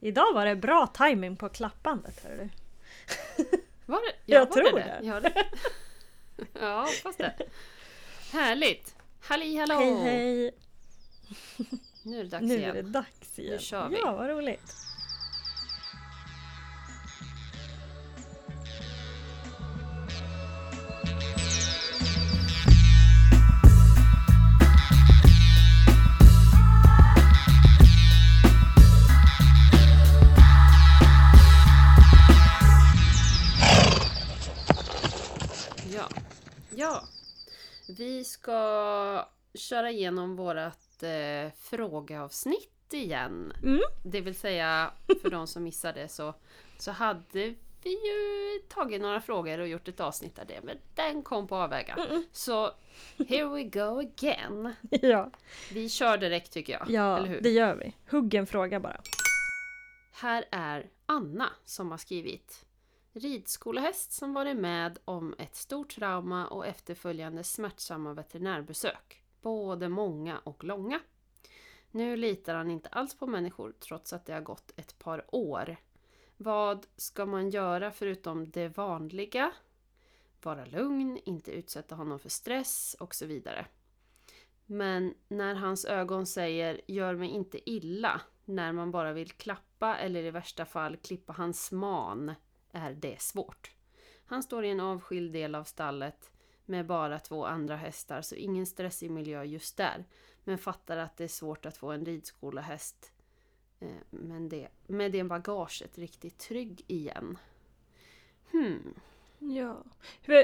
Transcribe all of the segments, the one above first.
Idag var det bra timing på klappandet. Hör du. Var det? Jag var tror det. det. Ja, det. ja hoppas det. Härligt! Halli hallå! Hej hej! Nu är det dags Nu igen. är det dags igen. Nu kör vi. Ja, vad roligt. Ska köra igenom vårat eh, frågeavsnitt igen. Mm. Det vill säga, för de som missade så, så hade vi ju tagit några frågor och gjort ett avsnitt där det, men den kom på avvägar. Mm-mm. Så here we go again. Ja, Vi kör direkt tycker jag. ja eller hur? det gör vi. Hugg en fråga bara. Här är Anna som har skrivit Ridskolehäst som varit med om ett stort trauma och efterföljande smärtsamma veterinärbesök. Både många och långa. Nu litar han inte alls på människor trots att det har gått ett par år. Vad ska man göra förutom det vanliga? Vara lugn, inte utsätta honom för stress och så vidare. Men när hans ögon säger “gör mig inte illa” när man bara vill klappa eller i värsta fall klippa hans man är det svårt. Han står i en avskild del av stallet med bara två andra hästar så ingen stressig miljö just där. Men fattar att det är svårt att få en ridskolehäst eh, men det, med det bagaget riktigt trygg igen. Hmm. Ja.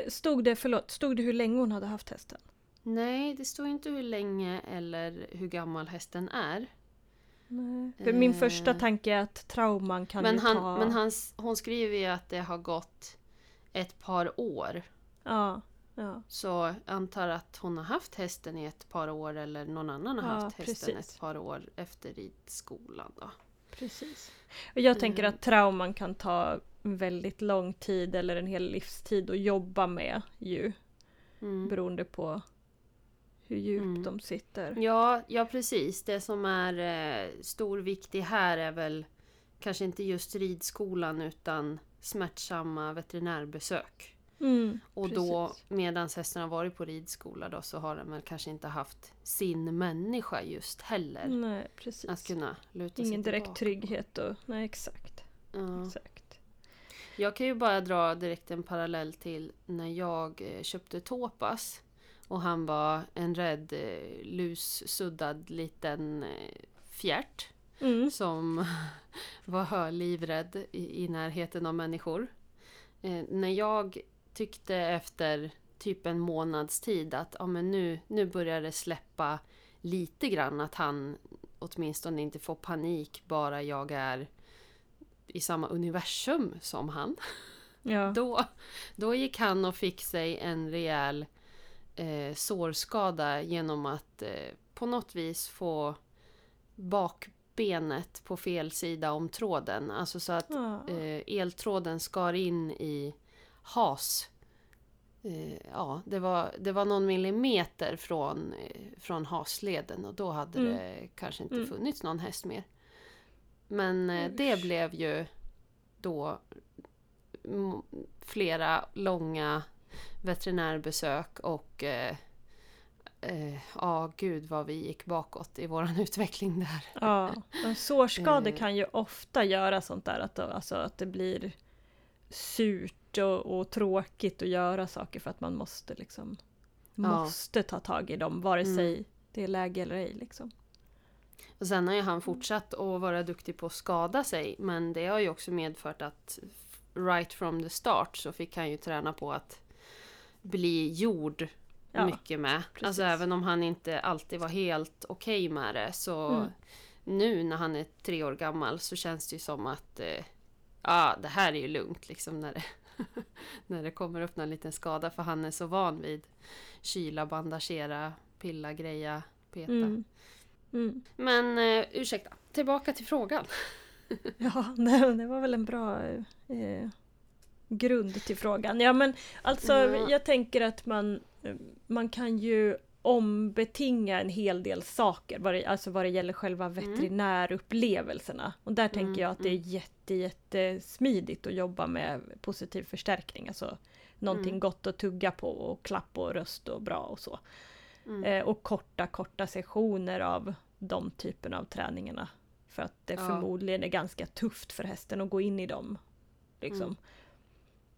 Stod det, förlåt, stod det hur länge hon hade haft hästen? Nej, det står inte hur länge eller hur gammal hästen är. Nej. För min Eh. första tanke är att trauman kan Men, ju han, ta... men hans, hon skriver ju att det har gått ett par år. Ja, ja. Så jag antar att hon har haft hästen i ett par år eller någon annan har Ja, haft hästen precis. ett par år efter ridskolan. Då. Precis. Och jag tänker Mm. att trauman kan ta väldigt lång tid eller en hel livstid att jobba med ju. Mm. Beroende på hur djupt Mm. de sitter. Ja, ja, precis. Det som är eh, stor viktig här är väl kanske inte just ridskolan utan smärtsamma veterinärbesök. Mm, Och då precis. medan hästen har varit på ridskola då så har den väl kanske inte haft sin människa just heller. Nej, precis. Att kunna luta Ingen sig direkt tillbaka. trygghet och... Nej, exakt. Ja. exakt. Jag kan ju bara dra direkt en parallell till när jag eh, köpte Topas. Och han var en rädd, eh, lussuddad liten eh, fjärt. Mm. Som var livrädd i, i närheten av människor. Eh, när jag tyckte efter typ en månads tid att ja, men nu, nu börjar det släppa lite grann att han åtminstone inte får panik bara jag är i samma universum som han. Ja. Då, då gick han och fick sig en rejäl eh, sårskada genom att eh, på något vis få bakbenet på fel sida om tråden. Alltså så att eh, eltråden skar in i has. Eh, ja, det var, det var någon millimeter från, eh, från hasleden och då hade Mm. det kanske inte Mm. funnits någon häst mer. Men eh, det blev ju då flera långa veterinärbesök och eh, eh, ja, gud vad vi gick bakåt i våran utveckling där. Ja, sårskador Eh. kan ju ofta göra sånt där att, alltså, att det blir surt och, och tråkigt att göra saker för att man måste liksom Ja. måste ta tag i dem vare Mm. sig det är läge eller ej. Liksom. Och sen har ju han fortsatt att vara duktig på att skada sig men det har ju också medfört att right from the start så fick han ju träna på att bli gjord Ja, mycket med. precis. Alltså även om han inte alltid var helt okej med det så Mm. nu när han är tre år gammal så känns det ju som att eh, ja, det här är ju lugnt liksom när det, när det kommer upp någon liten skada för han är så van vid kyla, bandagera, pilla, greja, peta. Mm. Mm. Men eh, ursäkta, tillbaka till frågan. Ja, det, det var väl en bra eh, grund till frågan. Ja men alltså Ja. jag tänker att man, man kan ju ombetinga en hel del saker, vad det, alltså vad det gäller själva veterinärupplevelserna. Och där tänker Mm, jag att det är jätte, jättesmidigt att jobba med positiv förstärkning. Alltså någonting Mm. gott att tugga på och klapp och röst och bra och så. Mm. Eh, och korta, korta sessioner av de typerna av träningarna. För att det Ja. förmodligen är ganska tufft för hästen att gå in i dem. Liksom.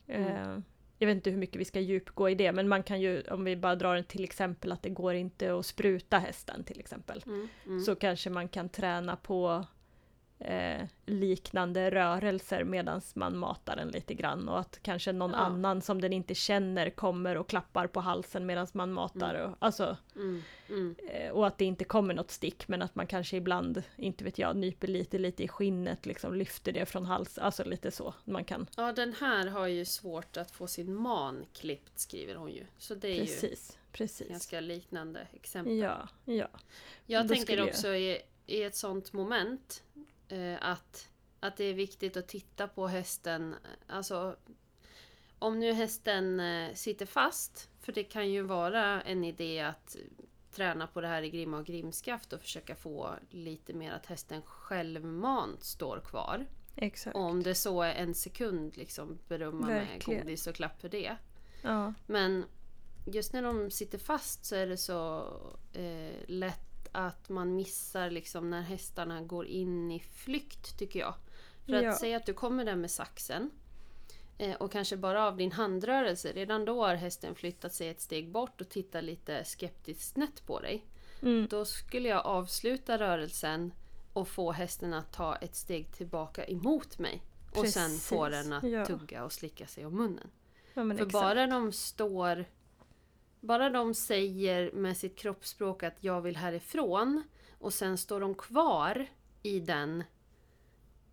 Mm. Eh, jag vet inte hur mycket vi ska djupgå i det, men man kan ju, om vi bara drar en till exempel att det går inte att spruta hästen till exempel. Mm. Mm. Så kanske man kan träna på eh, liknande rörelser medan man matar den lite grann och att kanske någon Ja. annan som den inte känner kommer och klappar på halsen medan man matar. Och, alltså, Mm. Mm. eh, och att det inte kommer något stick men att man kanske ibland, inte vet jag, nyper lite lite i skinnet, liksom lyfter det från halsen, alltså lite så. Man kan, Ja, den här har ju svårt att få sin man klippt skriver hon ju. Så det är ju precis, precis. ganska liknande exempel. Ja, ja. Jag Då tänker skulle jag- också i, i ett sånt moment att, att det är viktigt att titta på hästen. Alltså, om nu hästen eh, sitter fast, för det kan ju vara en idé att träna på det här i grimma och grimskaft och försöka få lite mer att hästen självmant står kvar. Exakt. Om det så är en sekund, liksom berömma med Verkligen. godis och klapp för det. Ja, Men just när de sitter fast så är det så eh, lätt att man missar liksom när hästarna går in i flykt tycker jag. För Ja. att säga att du kommer där med saxen eh, och kanske bara av din handrörelse, redan då har hästen flyttat sig ett steg bort och tittar lite skeptiskt snett på dig. mm, Då skulle jag avsluta rörelsen och få hästen att ta ett steg tillbaka emot mig. Och sen få Precis, den att ja. tugga och slicka sig om munnen. ja För exakt. bara de står... Bara de säger med sitt kroppsspråk att jag vill härifrån och sen står de kvar i den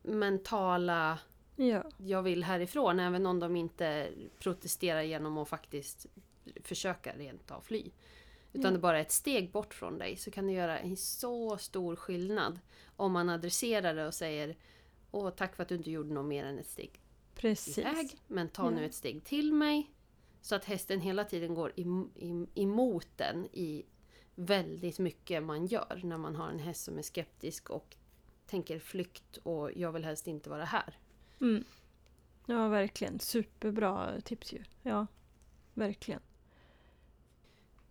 mentala Ja, jag vill härifrån även om de inte protesterar genom att faktiskt försöka rent av fly. Utan Ja. det bara är ett steg bort från dig så kan det göra en så stor skillnad om man adresserar det och säger Åh, tack för att du inte gjorde något mer än ett steg precis. iväg, men ta nu Ja. ett steg till mig. Så att hästen hela tiden går emot den i väldigt mycket man gör när man har en häst som är skeptisk och tänker flykt och jag vill helst inte vara här. Mm. Ja, verkligen. Superbra tips ju. Ja, verkligen.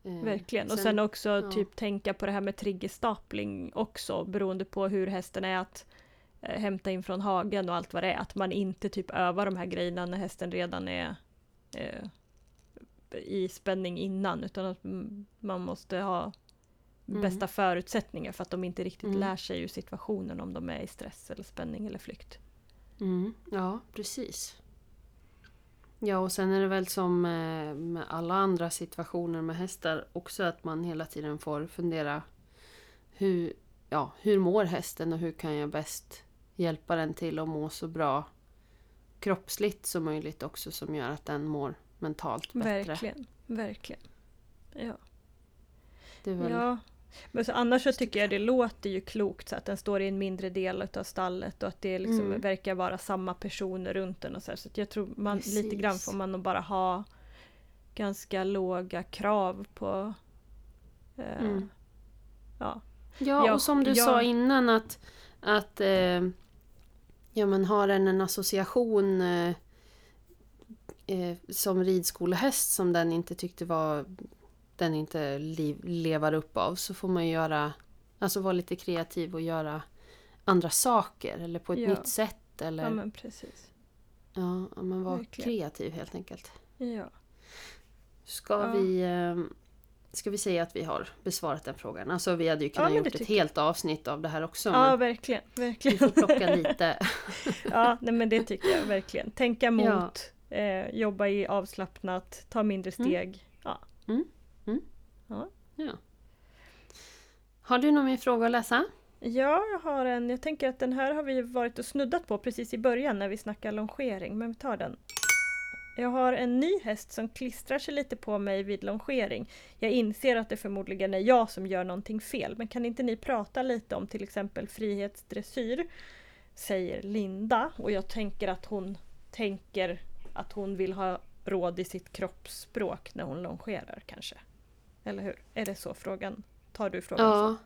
Eh, Verkligen. Och sen- sen också ja. typ tänka på det här med triggerstapling också beroende på hur hästen är att eh, hämta in från hagen och allt vad det är. Att man inte typ övar de här grejerna när hästen redan är eh, i spänning innan utan att man måste ha Mm. bästa förutsättningar för att de inte riktigt Mm. lär sig ur situationen om de är i stress eller spänning eller flykt. Mm, ja, precis. Ja, och sen är det väl som eh, med alla andra situationer med hästar också att man hela tiden får fundera hur, ja, hur mår hästen och hur kan jag bäst hjälpa den till att må så bra kroppsligt som möjligt också som gör att den mår mentalt bättre. Verkligen, verkligen. Ja. Väl, Ja. Men så annars så tycker jag det låter ju klokt så att den står i en mindre del av stallet och att det liksom Mm. verkar vara samma personer runt den och så här. Så jag tror man lite grann får man nog bara ha ganska låga krav på eh, Mm. ja. Ja, Ja, och som du ja. sa innan att, att eh, ja, men har den en association eh, eh, som ridskolehäst som den inte tyckte var den inte liv, levar upp av så får man ju göra alltså vara lite kreativ och göra andra saker eller på ett Ja. nytt sätt eller ja ja, men precis. ja, men vara Verkligen. kreativ helt enkelt. Ja. Ska Ja. vi eh, Ska vi säga att vi har besvarat den frågan? Alltså vi hade ju kunnat men gjort ett helt avsnitt av det här också. ja men verkligen, vi verkligen. får plocka lite. Ja, nej, men det tycker jag verkligen. Tänka mot, eh, jobba i avslappnat, ta mindre Mm. steg. Ja. Ja. Har du någon mer fråga att läsa? Ja, jag har en. Jag tänker att den här har vi varit och snuddat på precis i början när vi snackade longering, men vi tar den. Jag har en ny häst som klistrar sig lite på mig vid longering. Jag inser att det förmodligen är jag som gör någonting fel, men kan inte ni prata lite om till exempel frihetsdressyr? Säger Linda och jag tänker att hon tänker att hon vill ha råd i sitt kroppsspråk när hon longerar kanske. Eller hur? Är det så frågan? Tar du frågan Ja.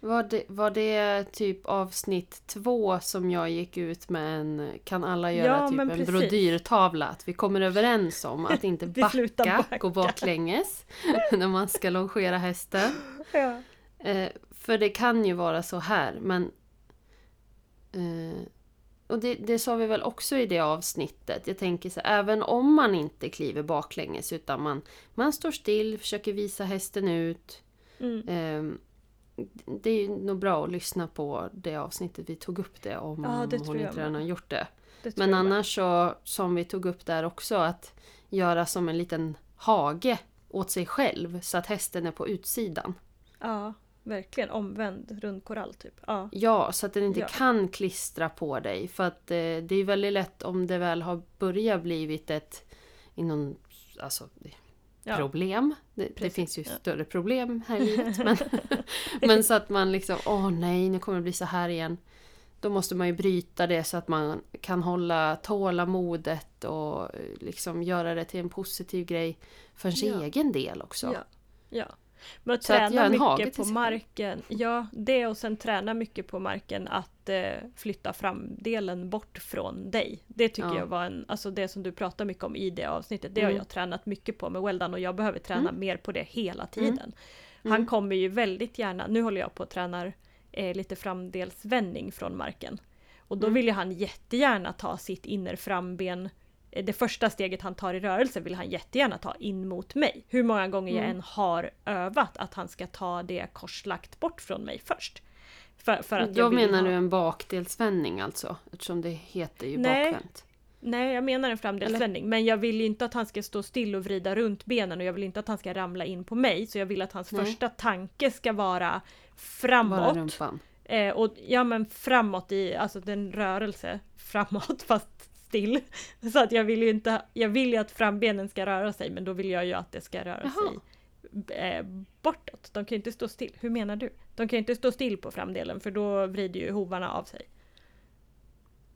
så? Var det, var det typ avsnitt två som jag gick ut med en Kan alla göra Ja, typ en precis. brodyrtavla? Att vi kommer överens om att inte backa, backa. gå baklänges när man ska longera hästen. Ja. Eh, för det kan ju vara så här, men... Eh, och det, det sa vi väl också i det avsnittet. Jag tänker så här, även om man inte kliver baklänges utan man, man står still, försöker visa hästen ut. Mm. Eh, det är nog bra att lyssna på det avsnittet vi tog upp det om Ja, det hon inte redan har gjort det. Det Men annars så, som vi tog upp där också, att göra som en liten hage åt sig själv så att hästen är på utsidan. Ja, verkligen. Omvänd rundkorall typ. Ja. Ja, så att den inte Ja. kan klistra på dig. För att eh, det är väldigt lätt om det väl har börjat blivit ett inom, alltså, Ja. problem. Det, det finns ju större problem här i livet. Men, men så att man liksom, åh nej, nu kommer det bli så här igen. Då måste man ju bryta det så att man kan hålla tålamodet och eh, liksom göra det till en positiv grej för sin egen del också. Ja. Men att Så att träna hage mycket på marken. Ja, det och sen träna mycket på marken att eh, flytta fram delen bort från dig. Det tycker Ja. jag var en, alltså det som du pratar mycket om i det avsnittet. Det har Mm. jag tränat mycket på med Weldan och jag behöver träna Mm. mer på det hela tiden. Han Mm. kommer ju väldigt gärna, nu håller jag på att träna eh, lite framdelsvändning från marken. Och då Mm. vill ju han jättegärna ta sitt innerframben det första steget han tar i rörelse vill han jättegärna ta in mot mig. Hur många gånger jag Mm. än har övat att han ska ta det korslagt bort från mig först. För, för att Då jag menar ha... du en bakdelsvändning alltså? Eftersom det heter ju Nej. bakvänt. Nej, jag menar en framdelsvändning. Men jag vill ju inte att han ska stå still och vrida runt benen och jag vill inte att han ska ramla in på mig. Så jag vill att hans Nej. första tanke ska vara Bara framåt. rumpan. Eh, och ja men framåt i, alltså den rörelse framåt fast still. Så att jag vill ju inte, jag vill ju att frambenen ska röra sig men då vill jag ju att det ska röra Jaha. sig eh, bortåt. De kan ju inte stå still. Hur menar du? De kan ju inte stå still på framdelen för då vrider ju hovarna av sig.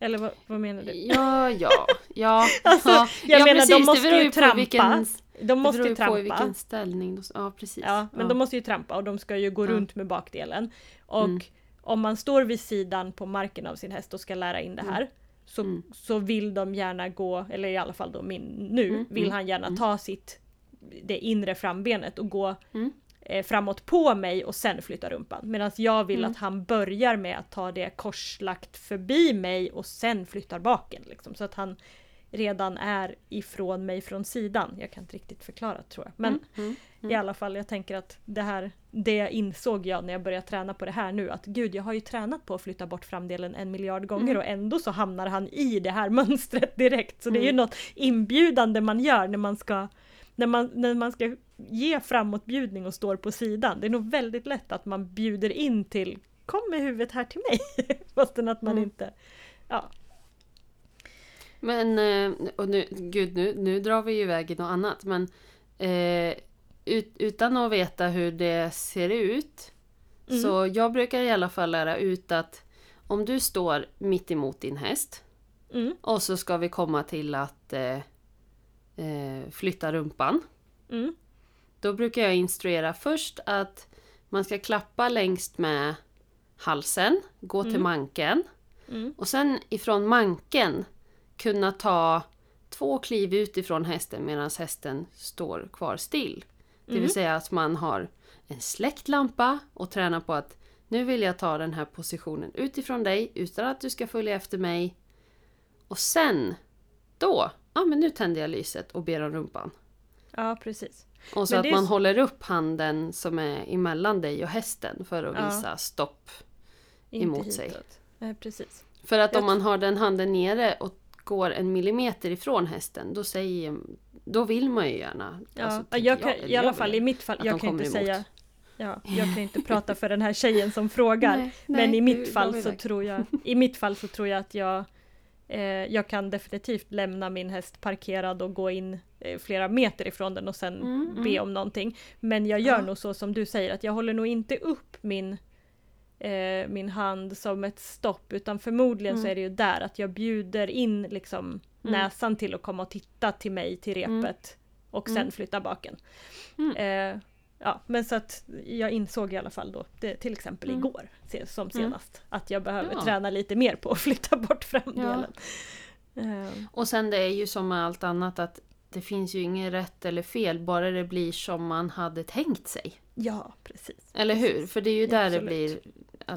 Eller vad, vad menar du? Ja, ja, ja. Alltså, ja. jag ja, menar, de precis, måste det beror ju trampa. vilken, De det måste beror ju ju på trampa. i vilken ställning. de- Ja, precis. Ja, men de måste ju trampa och de ska ju gå Ja. runt med bakdelen. Och Mm. om man står vid sidan på marken av sin häst och ska lära in det här så, Mm. så vill de gärna gå, eller i alla fall då min nu, Mm, vill mm, han gärna mm. ta sitt det inre frambenet och gå Mm. eh, framåt på mig och sen flytta rumpan. Medan jag vill att han börjar med att ta det korslagt förbi mig och sen flyttar baken. Liksom, så att han redan är ifrån mig från sidan. Jag kan inte riktigt förklara tror jag. Men Mm, mm, i alla fall, jag tänker att det här, det insåg jag när jag började träna på det här nu, att gud, jag har ju tränat på att flytta bort framdelen en miljard gånger Mm. och ändå så hamnar han i det här mönstret direkt. Så det är ju Mm. något inbjudande man gör när man ska när man, när man ska ge framåtbjudning och står på sidan. Det är nog väldigt lätt att man bjuder in till Kom med huvudet här till mig! Fastän att man Mm. inte... Ja, Men, eh, och nu, gud nu, nu drar vi ju iväg i något annat. Men eh, ut, utan att veta hur det ser ut. Mm. Så jag brukar i alla fall lära ut att om du står mitt emot din häst. mm, Och så ska vi komma till att eh, eh, flytta rumpan. mm, Då brukar jag instruera först att man ska klappa längst med halsen, gå till Mm. manken. mm, Och sen ifrån manken kunna ta två kliv ut ifrån hästen medan hästen står kvar still. Det Mm. vill säga att man har en släckt lampa och tränar på att nu vill jag ta den här positionen utifrån dig utan att du ska följa efter mig. Och sen, då, ja men nu tänder jag lyset och ber om rumpan. ja precis. Och så Men att man s- håller upp handen som är emellan dig och hästen för att Ja. visa stopp. Inte Emot sig. hitåt. Nej, precis. För att Jag om man har den handen nere och går en millimeter ifrån hästen, då säger då vill man ju gärna... Ja, alltså, jag kan, eller i alla jag fall i mitt fall, jag kan inte emot. säga Ja, jag kan inte prata för den här tjejen som frågar. Nej, men nej, i mitt drar fall så tror jag I mitt fall så tror jag att jag eh, Jag kan definitivt lämna min häst parkerad och gå in eh, flera meter ifrån den och sen Mm, be mm. om någonting. Men jag gör Ja. nog så som du säger att jag håller nog inte upp min eh, min hand som ett stopp utan förmodligen så Mm. är det ju där att jag bjuder in liksom näsan till att komma och titta till mig till repet Mm. och sen Mm. flytta baken. Mm. Eh, ja, men så att jag insåg i alla fall då, det, till exempel Mm. igår som Mm. senast, att jag behöver Ja. träna lite mer på att flytta bort framdelen. Ehm, Och sen det är ju som med allt annat att det finns ju inget rätt eller fel, bara det blir som man hade tänkt sig. ja, precis. Eller hur? För det är ju Ja, där absolut. det blir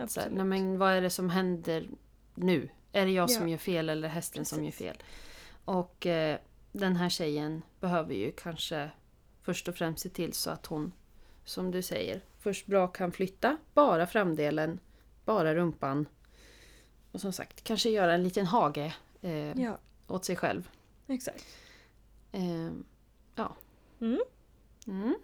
att så nej men vad är det som händer nu? Är det jag som Ja. gör fel eller hästen som gör Precis. fel? Och eh, den här tjejen behöver ju kanske först och främst se till så att hon, som du säger, först bra kan flytta, bara framdelen, bara rumpan. Och som sagt, kanske göra en liten hage eh, Ja, åt sig själv. exakt. Eh, ja. Mm. Mm.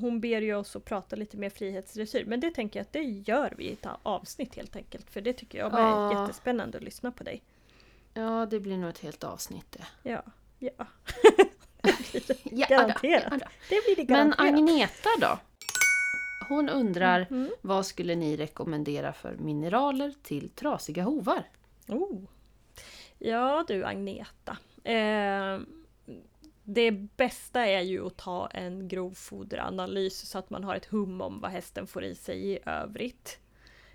Hon ber ju oss att prata lite mer frihetsdressyr men det tänker jag att det gör vi i ett avsnitt helt enkelt. För det tycker jag är Ja. jättespännande att lyssna på dig. ja, det blir nog ett helt avsnitt det. Ja, ja. Ja, Garanterat. ja, det blir det Men garanterat. Agneta då? Hon undrar Mm. vad skulle ni rekommendera för mineraler till trasiga hovar? Oh. Ja du Agneta. Eh, det bästa är ju att ta en grovfoderanalys så att man har ett hum om vad hästen får i sig i övrigt.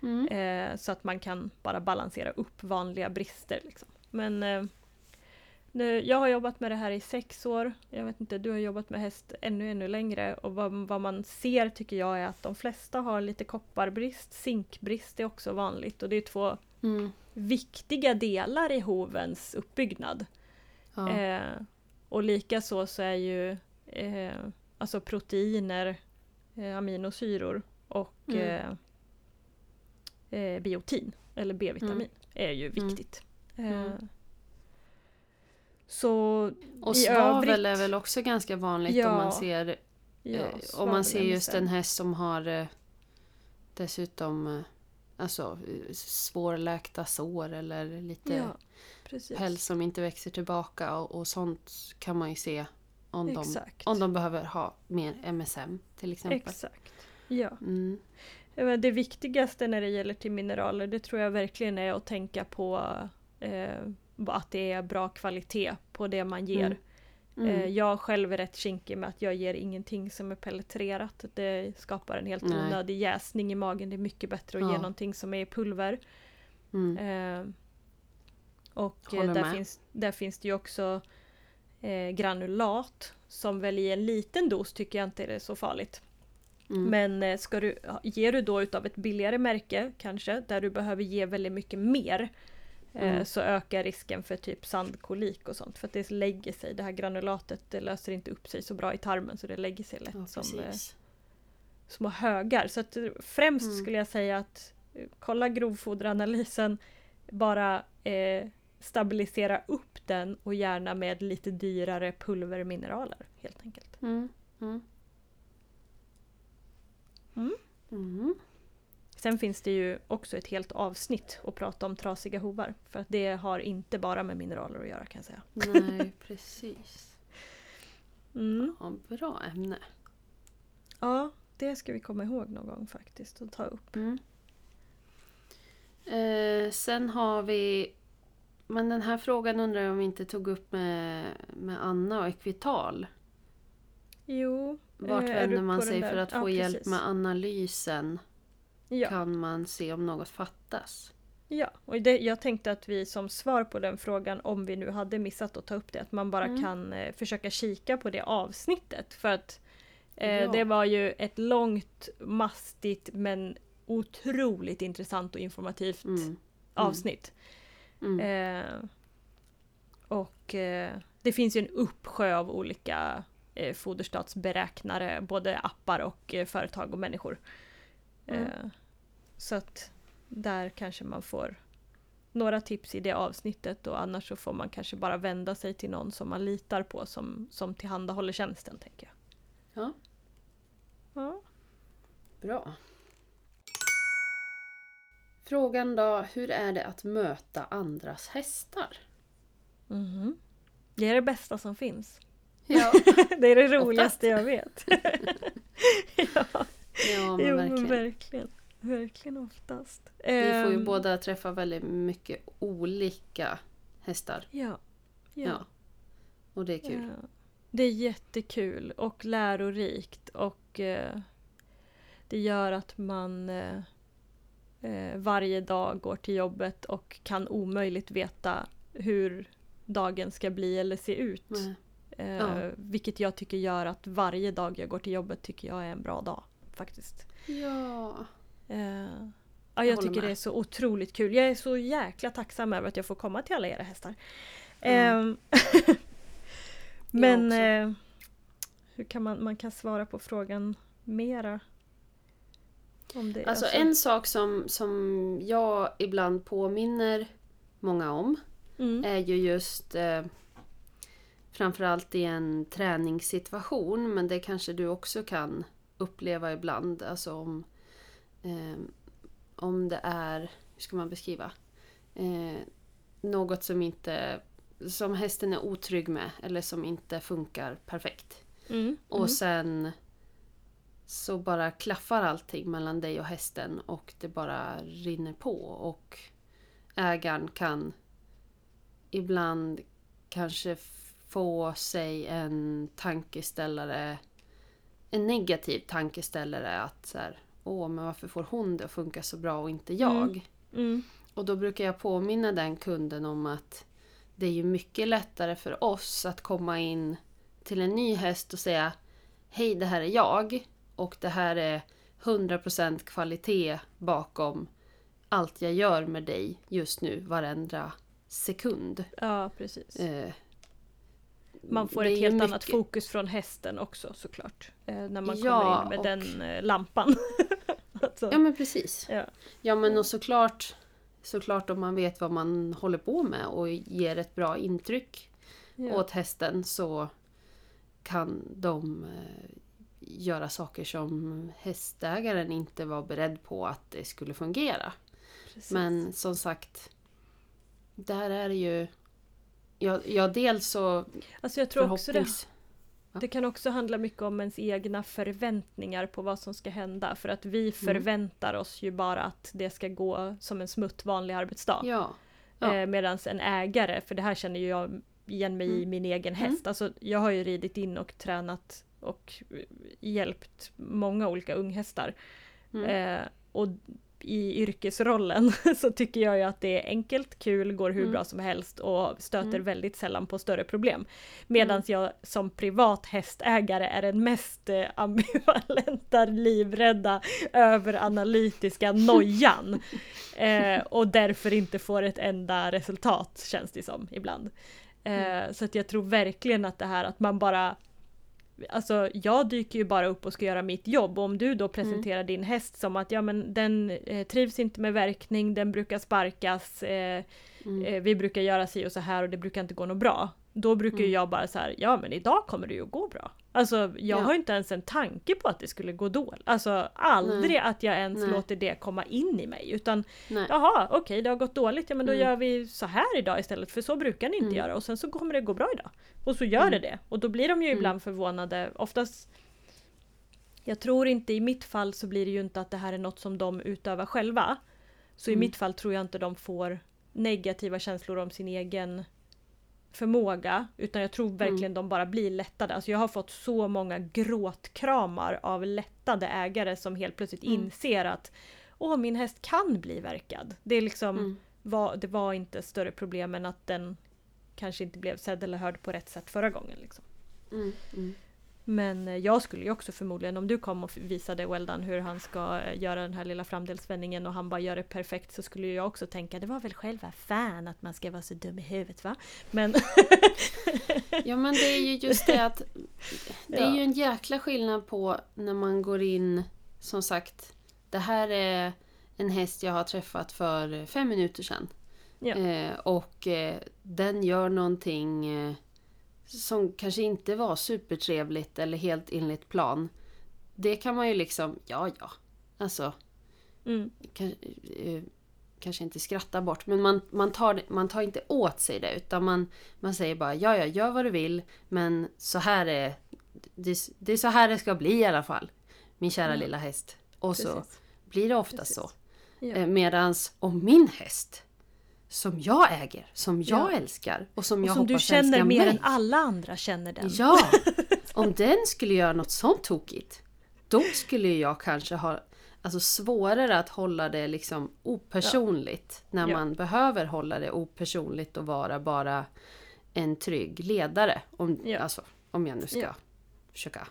Mm. Eh, så att man kan bara balansera upp vanliga brister. Liksom. Men eh, nu, jag har jobbat med det här i sex år. Jag vet inte, du har jobbat med häst ännu, ännu längre. Och vad, vad man ser tycker jag är att de flesta har lite kopparbrist. Zinkbrist är också vanligt och det är två Mm. viktiga delar i hovens uppbyggnad. Ja. Eh, och likaså så är ju eh, alltså proteiner, eh, aminosyror och Mm. eh, eh, biotin, eller B-vitamin, är ju Mm. viktigt. Mm. Eh, så Och svavel övrigt- är väl också ganska vanligt Ja, om man ser, ja, eh, om man ser just en häst som har eh, dessutom eh, alltså, eh, svårläkta sår eller lite Ja, precis. päls som inte växer tillbaka och, och sånt kan man ju se om de, om de behöver ha mer MSM till exempel. Exakt. Ja. Mm. Det viktigaste när det gäller till mineraler det tror jag verkligen är att tänka på eh, att det är bra kvalitet på det man ger. Mm. Mm. Eh, jag själv är rätt kinkig med att jag ger ingenting som är pelletrerat. Det skapar en helt onödig jäsning i magen. Det är mycket bättre att ge Ja. någonting som är i pulver. Mm. Och eh, Håller där med. finns, där finns det ju också eh, granulat som väl i en liten dos tycker jag inte är så farligt. Mm. Men eh, ska du, ger du då utav ett billigare märke kanske, där du behöver ge väldigt mycket mer eh, Mm. så ökar risken för typ sandkolik och sånt. För att det lägger sig, det här granulatet det löser inte upp sig så bra i tarmen så det lägger sig lätt Ja, som små högar. Så att, främst Mm. skulle jag säga att kolla grovfoderanalysen, bara eh, stabilisera upp den och gärna med lite dyrare pulvermineraler helt enkelt. Mm. Mm. Mm. Mm. Sen finns det ju också ett helt avsnitt att prata om trasiga hovar. För att det har inte bara med mineraler att göra kan jag säga. Nej, precis. Mm. Ja, bra ämne. Ja, det ska vi komma ihåg någon gång faktiskt och ta upp. Mm. Eh, sen har vi... Men den här frågan undrar jag om vi inte tog upp med, med Anna och Equital. Jo. Vart eh, vänder man sig för att Ja, få hjälp precis. med analysen? Ja, Kan man se om något fattas? ja. och det, jag tänkte att vi som svar på den frågan, om vi nu hade missat att ta upp det, att man bara Mm. kan eh, försöka kika på det avsnittet. För att eh, Ja. det var ju ett långt, mastigt men otroligt intressant och informativt Mm. avsnitt. Mm. Eh, och eh, det finns ju en uppsjö av olika eh, foderstatsberäknare, både appar och eh, företag och människor. Mm. Eh, så att där kanske man får några tips i det avsnittet och annars så får man kanske bara vända sig till någon som man litar på som, som tillhandahåller tjänsten. tänker jag. Ja. Ja. Bra. Frågan då, hur är det att möta andras hästar? Mhm. Det är det bästa som finns. Ja, det är det roligaste jag vet. ja. ja men jo, verkligen. verkligen. Verkligen oftast. Vi får ju Ehm, båda träffa väldigt mycket olika hästar. Ja. Ja. Och det är kul. Ja. Det är jättekul och lärorikt och eh, det gör att man eh, eh, varje dag går till jobbet och kan omöjligt veta hur dagen ska bli eller se ut. Nej. Eh, Ja. Vilket jag tycker gör att varje dag jag går till jobbet tycker jag är en bra dag. Faktiskt. Ja. Eh, ja, Jag jag tycker med. det är så otroligt kul. Jag är så jäkla tacksam över att jag får komma till alla era hästar. Mm. Men eh, hur kan man, man kan svara på frågan mera? Det, Alltså en sak som, som jag ibland påminner många om mm, är ju just eh, framförallt i en träningssituation men det kanske du också kan uppleva ibland. Alltså om, eh, om det är, hur ska man beskriva? Eh, något som inte som hästen är otrygg med eller som inte funkar perfekt. mm, Och mm. sen så bara klaffar allting mellan dig och hästen och det bara rinner på. Och ägaren kan ibland kanske få sig en tankeställare en negativ tankeställare att så här, åh men varför får hon det att funka så bra och inte jag? Mm, Och då brukar jag påminna den kunden om att det är ju mycket lättare för oss att komma in till en ny häst och säga Hej, det här är jag och det här är 100% kvalitet bakom allt jag gör med dig just nu, varenda sekund. ja, precis. Eh, Man får ett helt annat mycket- fokus från hästen också såklart. Eh, när man Ja, kommer in med och- den eh, lampan. alltså, Ja men precis. ja. Ja men och såklart, såklart om man vet vad man håller på med och ger ett bra intryck Ja. åt hästen så kan de eh, göra saker som hästägaren inte var beredd på att det skulle fungera. precis. Men som sagt, där är det ju... Ja, ja dels så alltså jag tror också det, det kan också handla mycket om ens egna förväntningar på vad som ska hända. För att vi förväntar oss ju bara att det ska gå som en smutt vanlig arbetsdag. Ja. Ja. Eh, Medan en ägare, för det här känner ju jag igen mig i Mm. min egen häst. Alltså, jag har ju ridit in och tränat och hjälpt många olika unghästar. Mm. Eh, och i yrkesrollen så tycker jag ju att det är enkelt, kul, går hur Mm. bra som helst och stöter Mm. väldigt sällan på större problem. Medan jag som privat hästägare är den mest eh, ambivalenta, livrädda, överanalytiska nojan. eh, och därför inte får ett enda resultat känns det som ibland. Eh, Så att jag tror verkligen att det här att man bara Alltså jag dyker ju bara upp och ska göra mitt jobb och om du då presenterar din häst som att ja men den eh, trivs inte med verkning, den brukar sparkas, eh, Mm. eh, vi brukar göra si och så här och det brukar inte gå något bra. Då brukar Mm. jag bara så här, ja men idag kommer det ju gå bra. Alltså jag Ja. har inte ens en tanke på att det skulle gå dåligt. Alltså aldrig Nej. att jag ens Nej. låter det komma in i mig. Utan Nej. jaha, okej det har gått dåligt, ja men då Mm. gör vi så här idag istället för så brukar ni inte Mm. göra och sen så kommer det gå bra idag. Och så gör Mm. det det. Och då blir de ju Mm. ibland förvånade. Oftast jag tror inte i mitt fall så blir det ju inte att det här är något som de utövar själva. Så i Mm. mitt fall tror jag inte de får negativa känslor om sin egen förmåga. Utan jag tror verkligen Mm. de bara blir lättade. Alltså jag har fått så många gråtkramar av lättade ägare som helt plötsligt Mm. inser att Åh, min häst kan bli verkad. Det, är liksom, Mm. var, det var inte större problem än att den kanske inte blev sedd eller hörd på rätt sätt förra gången. Liksom. Mm. Mm. Men eh, jag skulle ju också förmodligen, om du kom och visade Weldan hur han ska eh, göra den här lilla framdelsvändningen och han bara gör det perfekt så skulle jag också tänka det var väl själva fan att man ska vara så dum i huvudet va? Men Ja men det är ju just det att Det är ju en jäkla skillnad på när man går in Som sagt Det här är en häst jag har träffat för fem minuter sedan. Ja. Eh, och eh, den gör någonting eh, som kanske inte var supertrevligt eller helt enligt plan. Det kan man ju liksom, ja ja. Alltså, mm, kan, eh, kanske inte skratta bort, men man, man, tar, man tar inte åt sig det utan man, man säger bara ja, ja, gör vad du vill, men så här är det, det är så här det ska bli i alla fall. Min kära Ja. lilla häst. Och så precis. blir det ofta Precis. så. Ja. Eh, medans om min häst som jag äger, som jag Ja. älskar och som Och jag som du hoppas känner älskar mer mig. än alla andra känner den. Ja! Om den skulle göra något sånt tokigt, då skulle jag kanske ha alltså, svårare att hålla det liksom opersonligt. När Ja. man behöver hålla det opersonligt och vara bara en trygg ledare. Om, Ja. alltså, om jag nu ska Ja. försöka.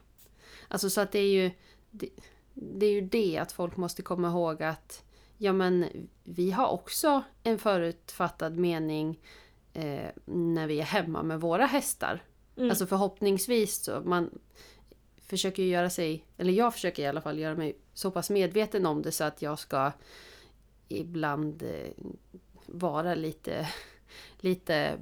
Alltså så att det är ju det, det är ju det att folk måste komma ihåg att ja men vi har också en förutfattad mening eh, när vi är hemma med våra hästar. Mm. Alltså förhoppningsvis så man försöker göra sig, eller jag försöker i alla fall göra mig så pass medveten om det så att jag ska ibland eh, vara lite, lite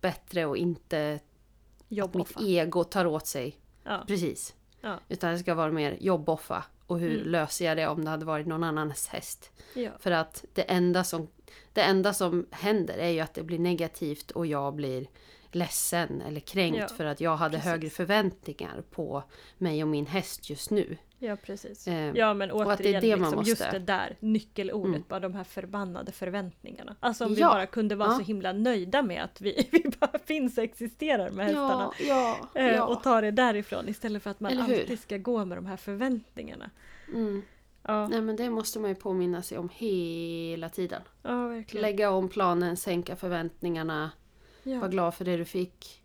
bättre och inte att Jobb mitt ego tar åt sig. Ja. Precis. Ja. Utan det ska vara mer jobboffa. Och hur Mm. löser jag det om det hade varit någon annans häst? Ja. För att det enda som, det enda som händer är ju att det blir negativt och jag blir ledsen eller kränkt Ja, för att jag hade precis. högre förväntningar på mig och min häst just nu. Ja, precis. Eh, Ja men återigen, att det är det man liksom, just måste- det där nyckelordet, Mm. bara de här förbannade förväntningarna. Alltså om vi Ja. bara kunde vara Ja. så himla nöjda med att vi, vi bara finns och existerar med hästarna. ja, Eh. Och ta det därifrån istället för att man alltid ska gå med de här förväntningarna. Mm. Ja, Nej men det måste man ju påminna sig om hela tiden. ja. Lägga om planen, sänka förväntningarna, vara Ja. glad för det du fick.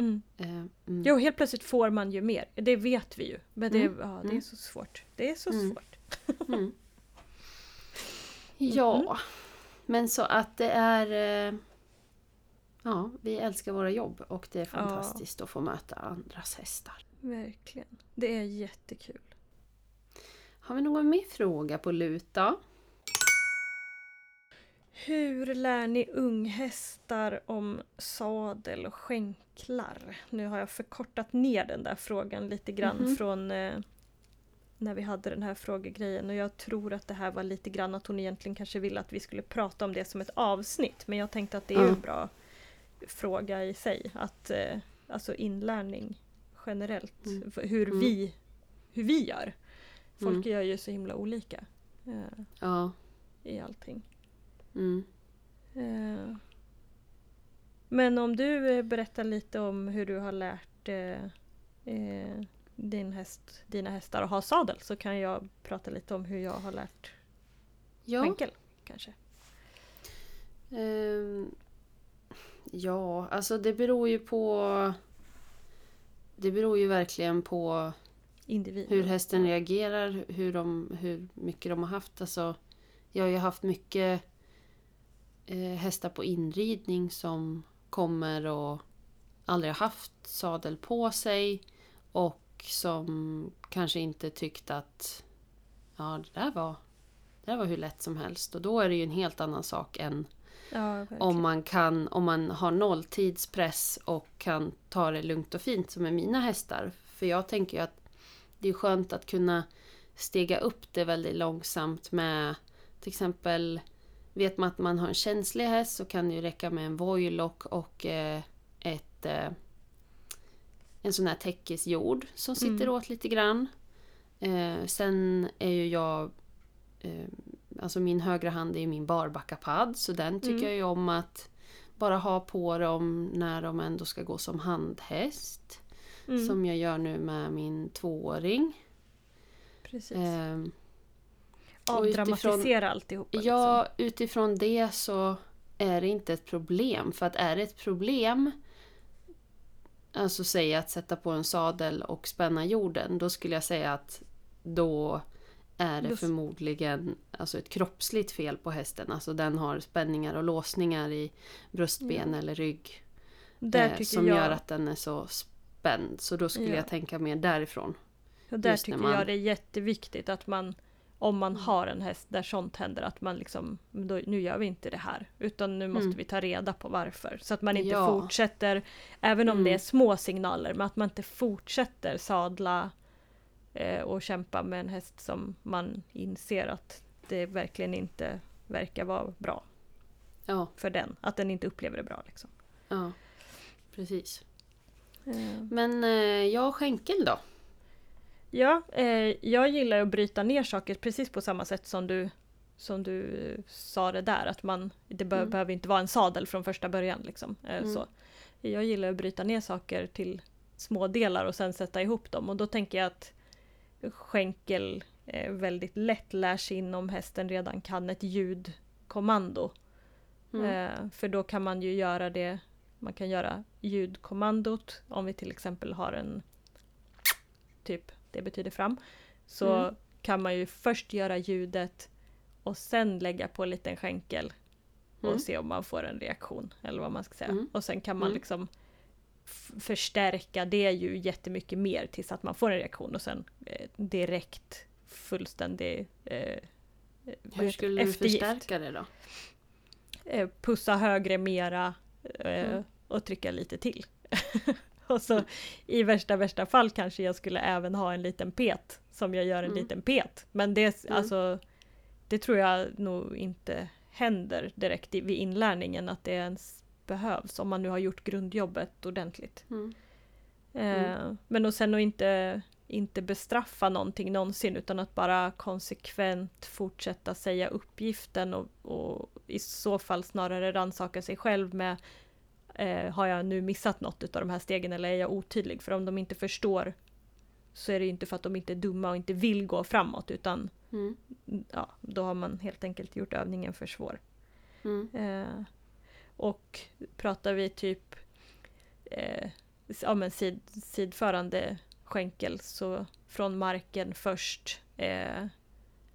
Mm. Eh, mm. Jo, helt plötsligt får man ju mer. Det vet vi ju. Men det, Mm. ja, det är Mm. så svårt. Det är så svårt. Ja, men så att det är... eh, Ja, vi älskar våra jobb och det är fantastiskt att få möta andras hästar. Verkligen. Det är jättekul. Har vi någon mer fråga på lut då? Hur lär ni unghästar om sadel och skänklar? Nu har jag förkortat ner den där frågan lite grann Mhm. från eh, när vi hade den här frågegrejen och jag tror att det här var lite grann att hon egentligen kanske ville att vi skulle prata om det som ett avsnitt men jag tänkte att det är Ja. en bra fråga i sig. Att, eh, alltså inlärning generellt, Mm. hur, Mm. vi, hur vi gör. Folk Mm. gör ju så himla olika eh, Ja. i allting. Mm. Eh, Men om du eh, berättar lite om hur du har lärt eh, eh, din häst, dina hästar att ha sadel så kan jag prata lite om hur jag har lärt Ja. skänkel. Kanske. Ehm, ja, alltså det beror ju på... Det beror ju verkligen på Individ. hur hästen reagerar, hur, de, hur mycket de har haft. Alltså, jag har ju haft mycket hästar på inridning som kommer och aldrig har haft sadel på sig och som kanske inte tyckt att ja, det där var, det där var hur lätt som helst. Och då är det ju en helt annan sak än Ja, om man, kan, om man har nolltidspress och kan ta det lugnt och fint som är mina hästar. För jag tänker ju att det är skönt att kunna stega upp det väldigt långsamt med till exempel Vet man att man har en känslig häst så kan det ju räcka med en voilock och eh, ett, eh, en sån här täckisjord som sitter Mm. åt lite grann. Eh, sen är ju jag Alltså min högra hand är ju min barbackapadd så den tycker Mm. jag ju om att bara ha på dem när de ändå ska gå som handhäst. Mm, Som jag gör nu med min tvååring. precis. Ehm, Avdramatisera alltihopa. Ja, utifrån det så är det inte ett problem. För att är det ett problem, alltså säga att sätta på en sadel och spänna jorden, då skulle jag säga att då är det förmodligen alltså ett kroppsligt fel på hästen. Alltså den har spänningar och låsningar i bröstben eller rygg. liksom. Eh, som jag, gör att den är så spänd. Så då skulle Ja. jag tänka mer därifrån. och där just tycker man- jag det är jätteviktigt att man om man har en häst där sånt händer att man liksom då, nu gör vi inte det här utan nu måste Mm. vi ta reda på varför. Så att man inte Ja. fortsätter, även om det Mm. är små signaler, men att man inte fortsätter sadla eh, och kämpa med en häst som man inser att det verkligen inte verkar vara bra Ja, för den. Att den inte upplever det bra liksom. ja. Precis. Eh, Men eh, jag skänkel då? Ja, eh, jag gillar att bryta ner saker precis på samma sätt som du, som du sa det där, att man, det be Mm. behöver inte vara en sadel från första början. Liksom, eh, Mm. så. Jag gillar att bryta ner saker till små delar och sen sätta ihop dem och då tänker jag att skänkel eh, väldigt lätt lär sig in om hästen redan kan ett ljudkommando. Mm. Eh, för då kan man ju göra det, man kan göra ljudkommandot om vi till exempel har en typ, det betyder fram. Så Mm. kan man ju först göra ljudet och sen lägga på en liten skänkel och Mm. se om man får en reaktion. Eller vad man ska säga. Mm. Och sen kan man Mm. liksom förstärka det ju jättemycket mer tills att man får en reaktion och sen eh, direkt fullständig eh, eh, Hur skulle du eftergift. förstärka det då? Eh, pussa högre mera eh, Mm. och trycka lite till. och så i värsta värsta fall kanske jag skulle även ha en liten pet som jag gör en Mm. liten pet. Men det, Mm. alltså, det tror jag nog inte händer direkt i, vid inlärningen att det ens behövs om man nu har gjort grundjobbet ordentligt. Mm. Eh, men och sen att inte, inte bestraffa någonting någonsin utan att bara konsekvent fortsätta säga uppgiften och, och i så fall snarare rannsaka sig själv med eh, har jag nu missat något av de här stegen eller är jag otydlig? För om de inte förstår så är det inte för att de inte är dumma och inte vill gå framåt utan Mm. ja, då har man helt enkelt gjort övningen för svår. Mm. Eh, och pratar vi typ eh, ja, men sid, sidförande skänkel så från marken först eh,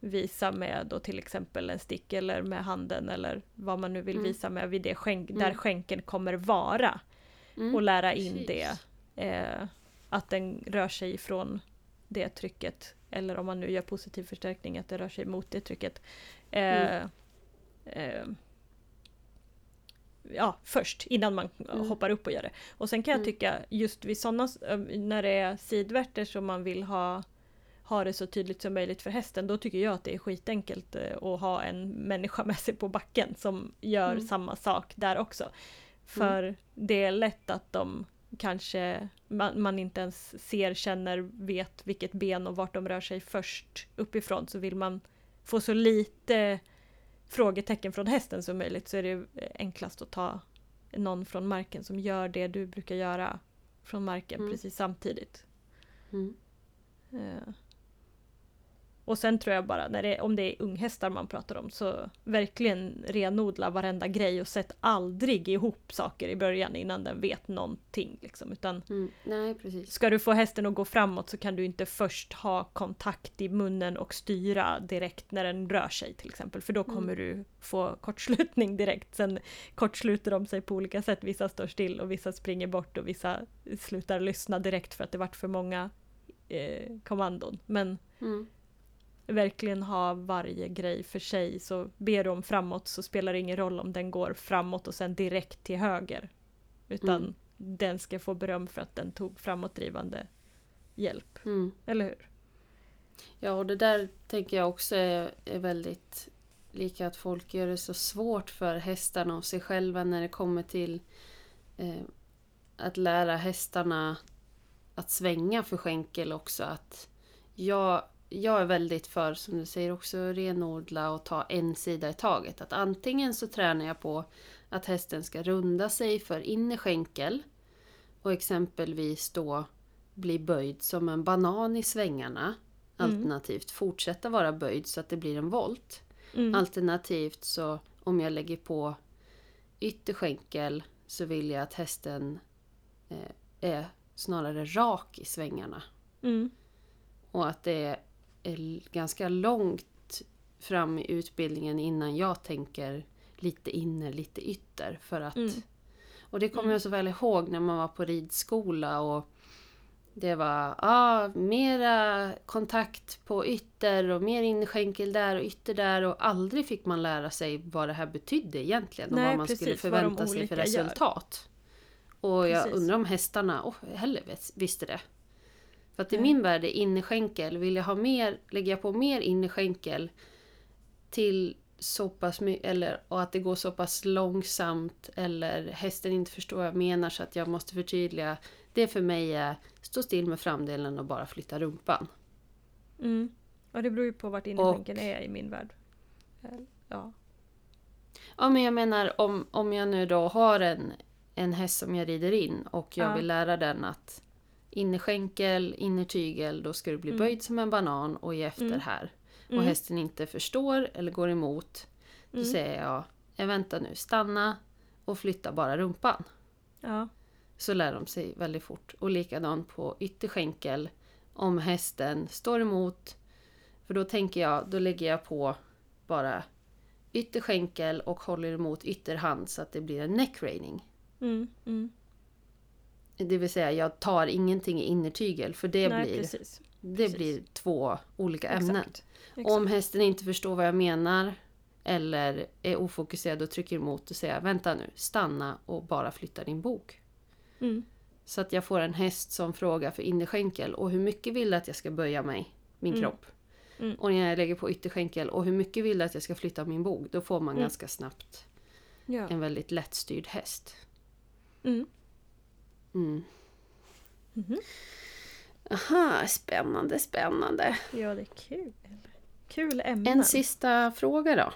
visa med då till exempel en stick eller med handen eller vad man nu vill Mm. visa med vid det skänk, där Mm. skänkeln kommer vara Mm. och lära in Precis. det. Eh, att den rör sig ifrån det trycket. Eller om man nu gör positiv förstärkning, att det rör sig mot det trycket. Eh, Mm. eh, ja, först innan man Mm. hoppar upp och gör det. Och sen kan jag Mm. tycka just vid sådana, när det är sidvärter som man vill ha ha det så tydligt som möjligt för hästen, då tycker jag att det är skitenkelt eh, att ha en människa med sig på backen som gör Mm. samma sak där också. För det är lätt att de kanske man, man inte ens ser, känner, vet vilket ben och vart de rör sig först uppifrån. Så vill man få så lite frågetecken från hästen som möjligt så är det enklast att ta någon från marken som gör det du brukar göra från marken Mm. precis samtidigt. Mm. Eh. Och sen tror jag bara, när det, om det är unghästar man pratar om, så verkligen renodla varenda grej och sätt aldrig ihop saker i början innan den vet någonting. Liksom. Utan Mm. Nej, precis. ska du få hästen att gå framåt så kan du inte först ha kontakt i munnen och styra direkt när den rör sig till exempel. För då kommer du få kortslutning direkt. Sen kortsluter de sig på olika sätt. Vissa står still och vissa springer bort och vissa slutar lyssna direkt för att det vart för många eh, kommandon. Men Mm. Verkligen ha varje grej för sig. Så ber du om framåt så spelar det ingen roll om den går framåt och sen direkt till höger. Utan Mm. den ska få beröm för att den tog framåtdrivande hjälp. Mm. Eller hur? Ja, och det där tänker jag också är, är väldigt lika att folk gör det så svårt för hästarna och sig själva när det kommer till eh, att lära hästarna att svänga för skänkel också. Att jag, jag är väldigt för, som du säger också, renodla och ta en sida i taget. Att antingen så tränar jag på att hästen ska runda sig för innerskänkel och exempelvis då bli böjd som en banan i svängarna. Mm. Alternativt fortsätta vara böjd så att det blir en volt. Mm. Alternativt så om jag lägger på ytterskänkel så vill jag att hästen eh, är snarare rak i svängarna. Mm. Och att det är ganska långt fram i utbildningen innan jag tänker lite inner, lite ytter. För att, Mm. Och det kommer Mm. jag så väl ihåg när man var på ridskola och det var ah, mera kontakt på ytter och mer inskänkel där och ytter där och aldrig fick man lära sig vad det här betydde egentligen och Nej, vad man skulle precis, de förvänta sig för olika gör. resultat. Och jag Precis. undrar om hästarna oh, heller visste det. För att i Nej. min värld är innerskänkel, vill jag ha mer, lägger jag på mer innerskänkel till så pass mycket, eller och att det går så pass långsamt eller hästen inte förstår vad jag menar så att jag måste förtydliga. Det för mig är stå still med framdelen och bara flytta rumpan. Mm. Och det beror ju på vart innerskänkeln är i min värld. Ja. Ja men jag menar om, om jag nu då har en, en häst som jag rider in och jag Ja. vill lära den att innerskänkel, innertygel, då ska du bli Mm. böjd som en banan och ge efter Mm. här. Och Mm. hästen inte förstår eller går emot, då Mm. säger jag "Eh, vänta nu, stanna och flytta bara rumpan. Ja. Så lär de sig väldigt fort. Och likadant på ytterskänkel. Om hästen står emot. För då tänker jag, då lägger jag på bara ytterskänkel och håller emot ytterhand så att det blir en neck reining. Mm. Mm. Det vill säga jag tar ingenting i innertygel för det, Nej, blir, precis. det precis. blir två olika ämnen. Exakt. Och om Exakt. hästen inte förstår vad jag menar eller är ofokuserad och trycker emot och säger vänta nu, stanna och bara flytta din bok. Mm. Så att jag får en häst som frågar för innerskänkel och hur mycket vill du att jag ska böja mig, min Mm. kropp. Mm. Och när jag lägger på ytterskänkel och hur mycket vill du att jag ska flytta min bok, då får man Mm. ganska snabbt Ja. en väldigt lättstyrd häst. Mm. Mm. Aha, spännande, spännande. ja, det är kul. Kul ämnen. En sista fråga då.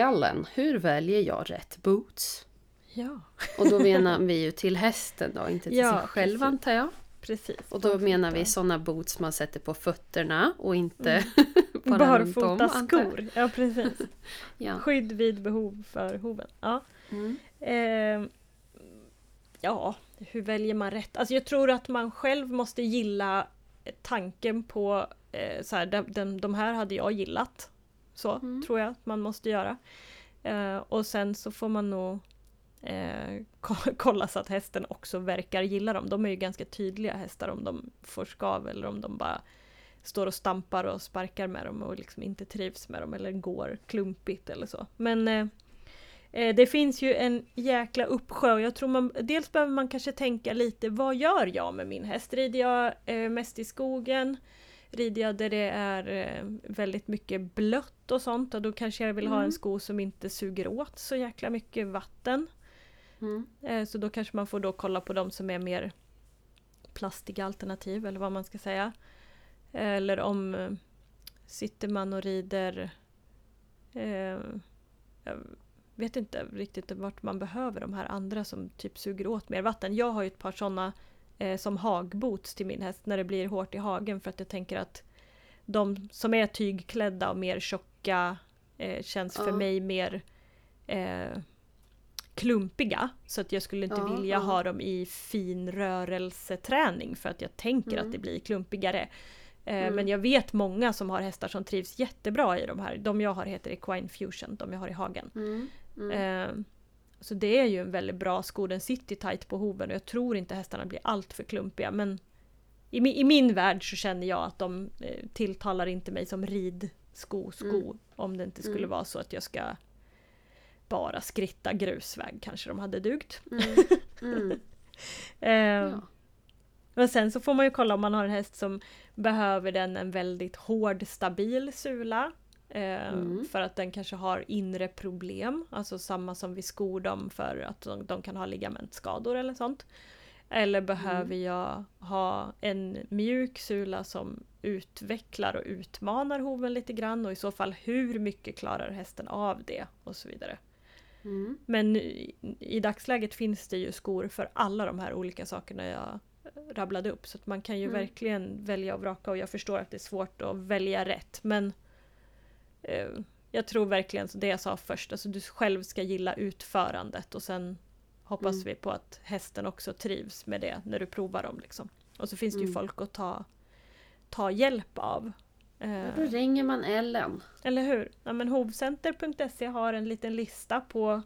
Ellen, hur väljer jag rätt boots? Ja, Och då menar vi ju till hästen då, inte till Ja, sig själv precis. antar jag. precis. Och då menar vi sådana boots man sätter på fötterna och inte Mm. bara om. Barfota jag. skor. Ja, precis. Ja. Skydd vid behov för hoven. Ja. Mm. Eh, ja, hur väljer man rätt? Alltså jag tror att man själv måste gilla tanken på eh, så här, de, de, de här hade jag gillat. Så Mm. tror jag att man måste göra. Eh, och sen så får man nog eh, ko- kolla så att hästen också verkar gilla dem. De är ju ganska tydliga hästar om de får skav eller om de bara står och stampar och sparkar med dem och liksom inte trivs med dem eller går klumpigt eller så. Men eh, det finns ju en jäkla uppsjö och jag tror man dels behöver man kanske tänka lite vad gör jag med min häst? Rider jag eh, mest i skogen? Rider jag där det är eh, väldigt mycket blött och sånt och då kanske jag vill ha Mm. en sko som inte suger åt så jäkla mycket vatten. Mm. Så då kanske man får då kolla på de som är mer plastiga alternativ eller vad man ska säga. Eller om sitter man och rider eh, vet inte riktigt vart man behöver de här andra som typ suger åt mer vatten. Jag har ju ett par sådana eh, som hagboots till min häst när det blir hårt i hagen för att jag tänker att de som är tygklädda och mer tjocka eh, känns för Ja. mig mer eh, klumpiga. Så att jag skulle inte Ja, vilja ja. ha dem i fin rörelseträning för att jag tänker Mm. att det blir klumpigare. Eh, Mm. Men jag vet många som har hästar som trivs jättebra i de här. De jag har heter Equine Fusion, de jag har i hagen. Mm. Mm. Eh, så det är ju en väldigt bra sko, den sitter tight på hoven och jag tror inte hästarna blir allt för klumpiga men i, mi- i min värld så känner jag att de eh, tilltalar inte mig som ridsko, sko Mm. om det inte skulle Mm. vara så att jag ska bara skritta grusväg kanske de hade dugt. Mm. Mm. Eh, Ja. Men sen så får man ju kolla om man har en häst som behöver den en väldigt hård stabil sula. Eh, Mm. För att den kanske har inre problem, alltså samma som vi skor dem för att de, de kan ha ligamentskador eller sånt. Eller behöver jag ha en mjuk sula som utvecklar och utmanar hoven lite grann och i så fall hur mycket klarar hästen av det och så vidare. Mm. Men i, i dagsläget finns det ju skor för alla de här olika sakerna jag rabblade upp. Så att man kan ju Mm. verkligen välja och vraka och jag förstår att det är svårt att välja rätt. Men eh, jag tror verkligen så det jag sa först, alltså du själv ska gilla utförandet och sen hoppas Mm. vi på att hästen också trivs med det när du provar dem. Liksom. Och så finns det ju Mm. folk att ta, ta hjälp av. Eh, Då ringer man Ellen. eller hur? Ja, men hovcenter.se har en liten lista på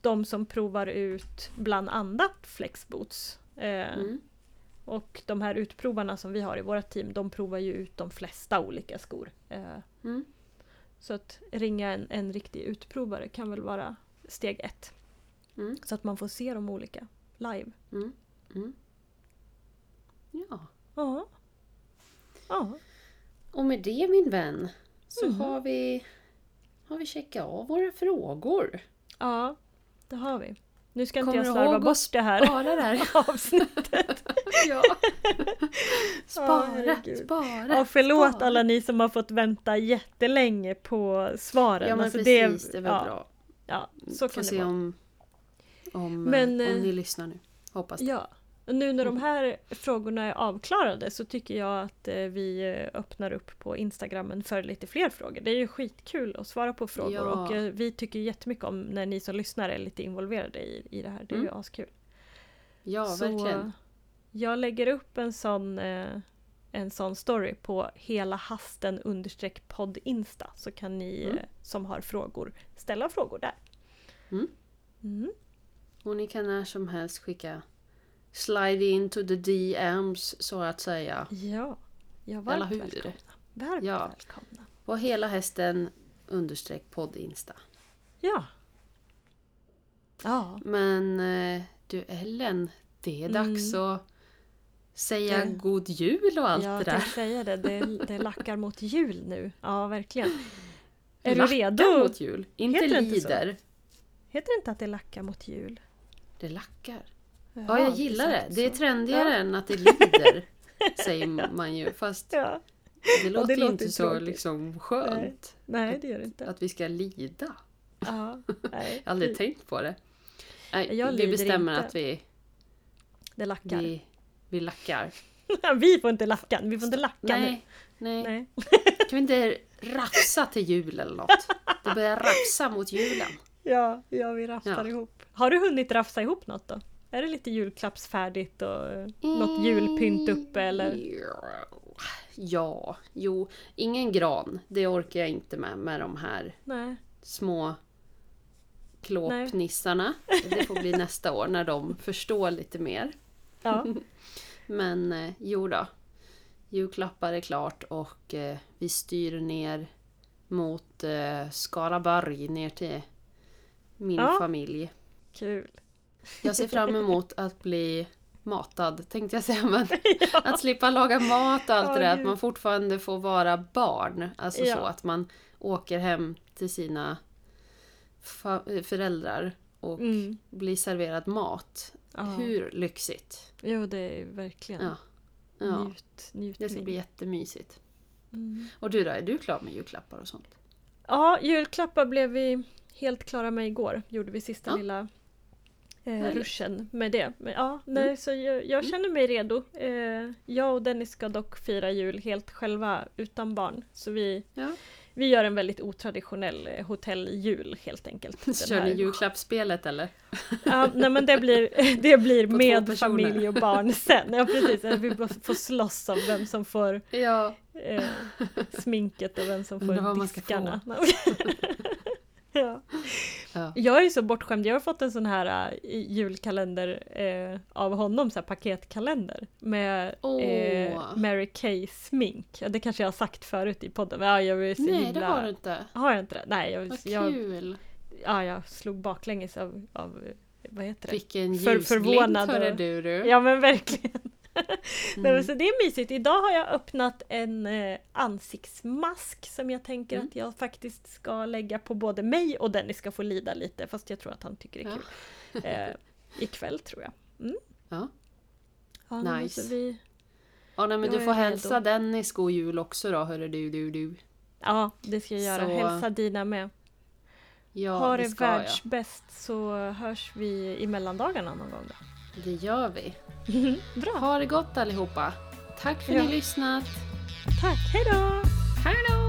de som provar ut bland annat flexboots. Eh, Mm. Och de här utprovarna som vi har i vårt team, de provar ju ut de flesta olika skor. Eh, Mm. Så att ringa en, en riktig utprovare kan väl vara steg ett. Mm. Så att man får se de olika live. Mm. Mm. Ja. Ja. Ja. Och med det min vän så Mhm. har vi har vi checkat av våra frågor. Ja, det har vi. Nu ska inte Kommer jag du slarva bort det här Bara där. avsnittet. Ja. Spara, herregud. spara. Ja, förlåt spara. alla ni som har fått vänta jättelänge på svaren. Ja men Alltså, precis, det är väl ja, bra. Ja, så Får kan det se vara. om, om, Men, eh, om eh, ni lyssnar nu. Hoppas det. Ja. Och nu när de här frågorna är avklarade så tycker jag att eh, vi eh, öppnar upp på Instagrammen för lite fler frågor. Det är ju skitkul att svara på frågor Ja. och eh, vi tycker jättemycket om när ni som lyssnar är lite involverade i, i det här. Det är ju Mm. askul. Ja, så verkligen. Jag lägger upp en sån, eh, en sån story på hela hasten understreck podd Insta så kan ni Mm. eh, som har frågor ställa frågor där. Mm. Mm. Och ni kan när som helst skicka Slide into the DMs så att säga. Ja, ja Eller varmt hur? välkomna. Varmt Ja. välkomna. På hela hästen understreck podd Insta. Ja. Ja, Men eh, du Ellen, det är dags att säga Det- god jul och allt jag det där. tänkte säga det. det. Det lackar mot jul nu. Ja, verkligen. Är du Lackar redo? mot jul. Inte Heter det inte lider. Heter det inte att det lackar mot jul? Det lackar. Jag Ja, har jag gillar det. Det är trendigare Ja. än att det lider. säger man ju. Fast Ja. det låter ju låter inte så tråkigt. liksom skönt. Nej, det gör det inte. Att vi ska lida. Ja, nej. Jag har aldrig tänkt på det. Nej, Jag vi lider bestämmer inte. att vi, Det lackar. Vi... vi, vi lackar. får inte lacka. Vi får inte lacka Nej, nej. nu. Nej. Kan vi inte rafsa till jul eller något? Det börjar rafsa mot julen. Ja, ja, vi rafsar Ja. ihop. Har du hunnit rafsa ihop något då? Är det lite julklappsfärdigt och något julpynt uppe eller? Ja, jo. Ingen gran. Det orkar jag inte med, med de här Nej. små klåpnissarna. Det får bli nästa år när de förstår lite mer. Ja. Men eh, jo då. Julklappar är klart och eh, vi styr ner mot eh, Skaraborg ner till min Ja. familj. Kul. Jag ser fram emot att bli matad tänkte jag säga. Men att slippa laga mat och allt Ja, det där. Att man fortfarande får vara barn. Alltså Ja. så att man åker hem till sina föräldrar och Mm. blir serverad mat. Ja. Hur lyxigt? Jo, det är verkligen Ja. Ja, njut, njutning. det ska bli jättemysigt. Mm. Och du då, är du klar med julklappar och sånt? Ja, julklappar blev vi helt klara med igår. Gjorde vi sista Ja. lilla eh, ruschen med det. Men, ja, nej, Mm. så jag, jag känner mig redo. Eh, jag och Dennis ska dock fira jul helt själva utan barn. Så vi, Ja. Vi gör en väldigt otraditionell eh, hotelljul helt enkelt. Kör ni julklappsspelet eller? Ja, nej men det blir, det blir med familj och barn sen. Ja precis, vi får slåss om vem som får Ja. eh, sminket och vem som får diskarna. ja. ja. Jag är så bortskämd, jag har fått en sån här uh, julkalender eh, av honom, så här paketkalender med Åh. eh, Mary Kay smink. Det kanske jag har sagt förut i podden, men ja, jag så Nej, himla... det har du inte. Har jag inte det? Nej, jag, Vad jag, kul! ja, jag slog baklänges av, av vad heter det? Vilken ljusglimt och- du. du. Ja men verkligen. Mm. så det är mysigt. Idag har jag öppnat en eh, ansiktsmask som jag tänker Mm. att jag faktiskt ska lägga på både mig och Dennis ska få lida lite fast jag tror att han tycker det är Ja. kul. Eh, ikväll tror jag. Mm. Ja. Ja, Nice. vi, Ja, nej, men Jag du får är redo. hälsa Dennis god jul också då, hörru du, du, du. ja, det ska jag göra. Så- Hälsa dina med. Ja, ha det det världsbäst så hörs vi i mellandagarna någon gång då. Det gör vi. Bra, Ha det gott allihopa. Tack för att Ja. ni lyssnat. tack. Hej då! Hej då!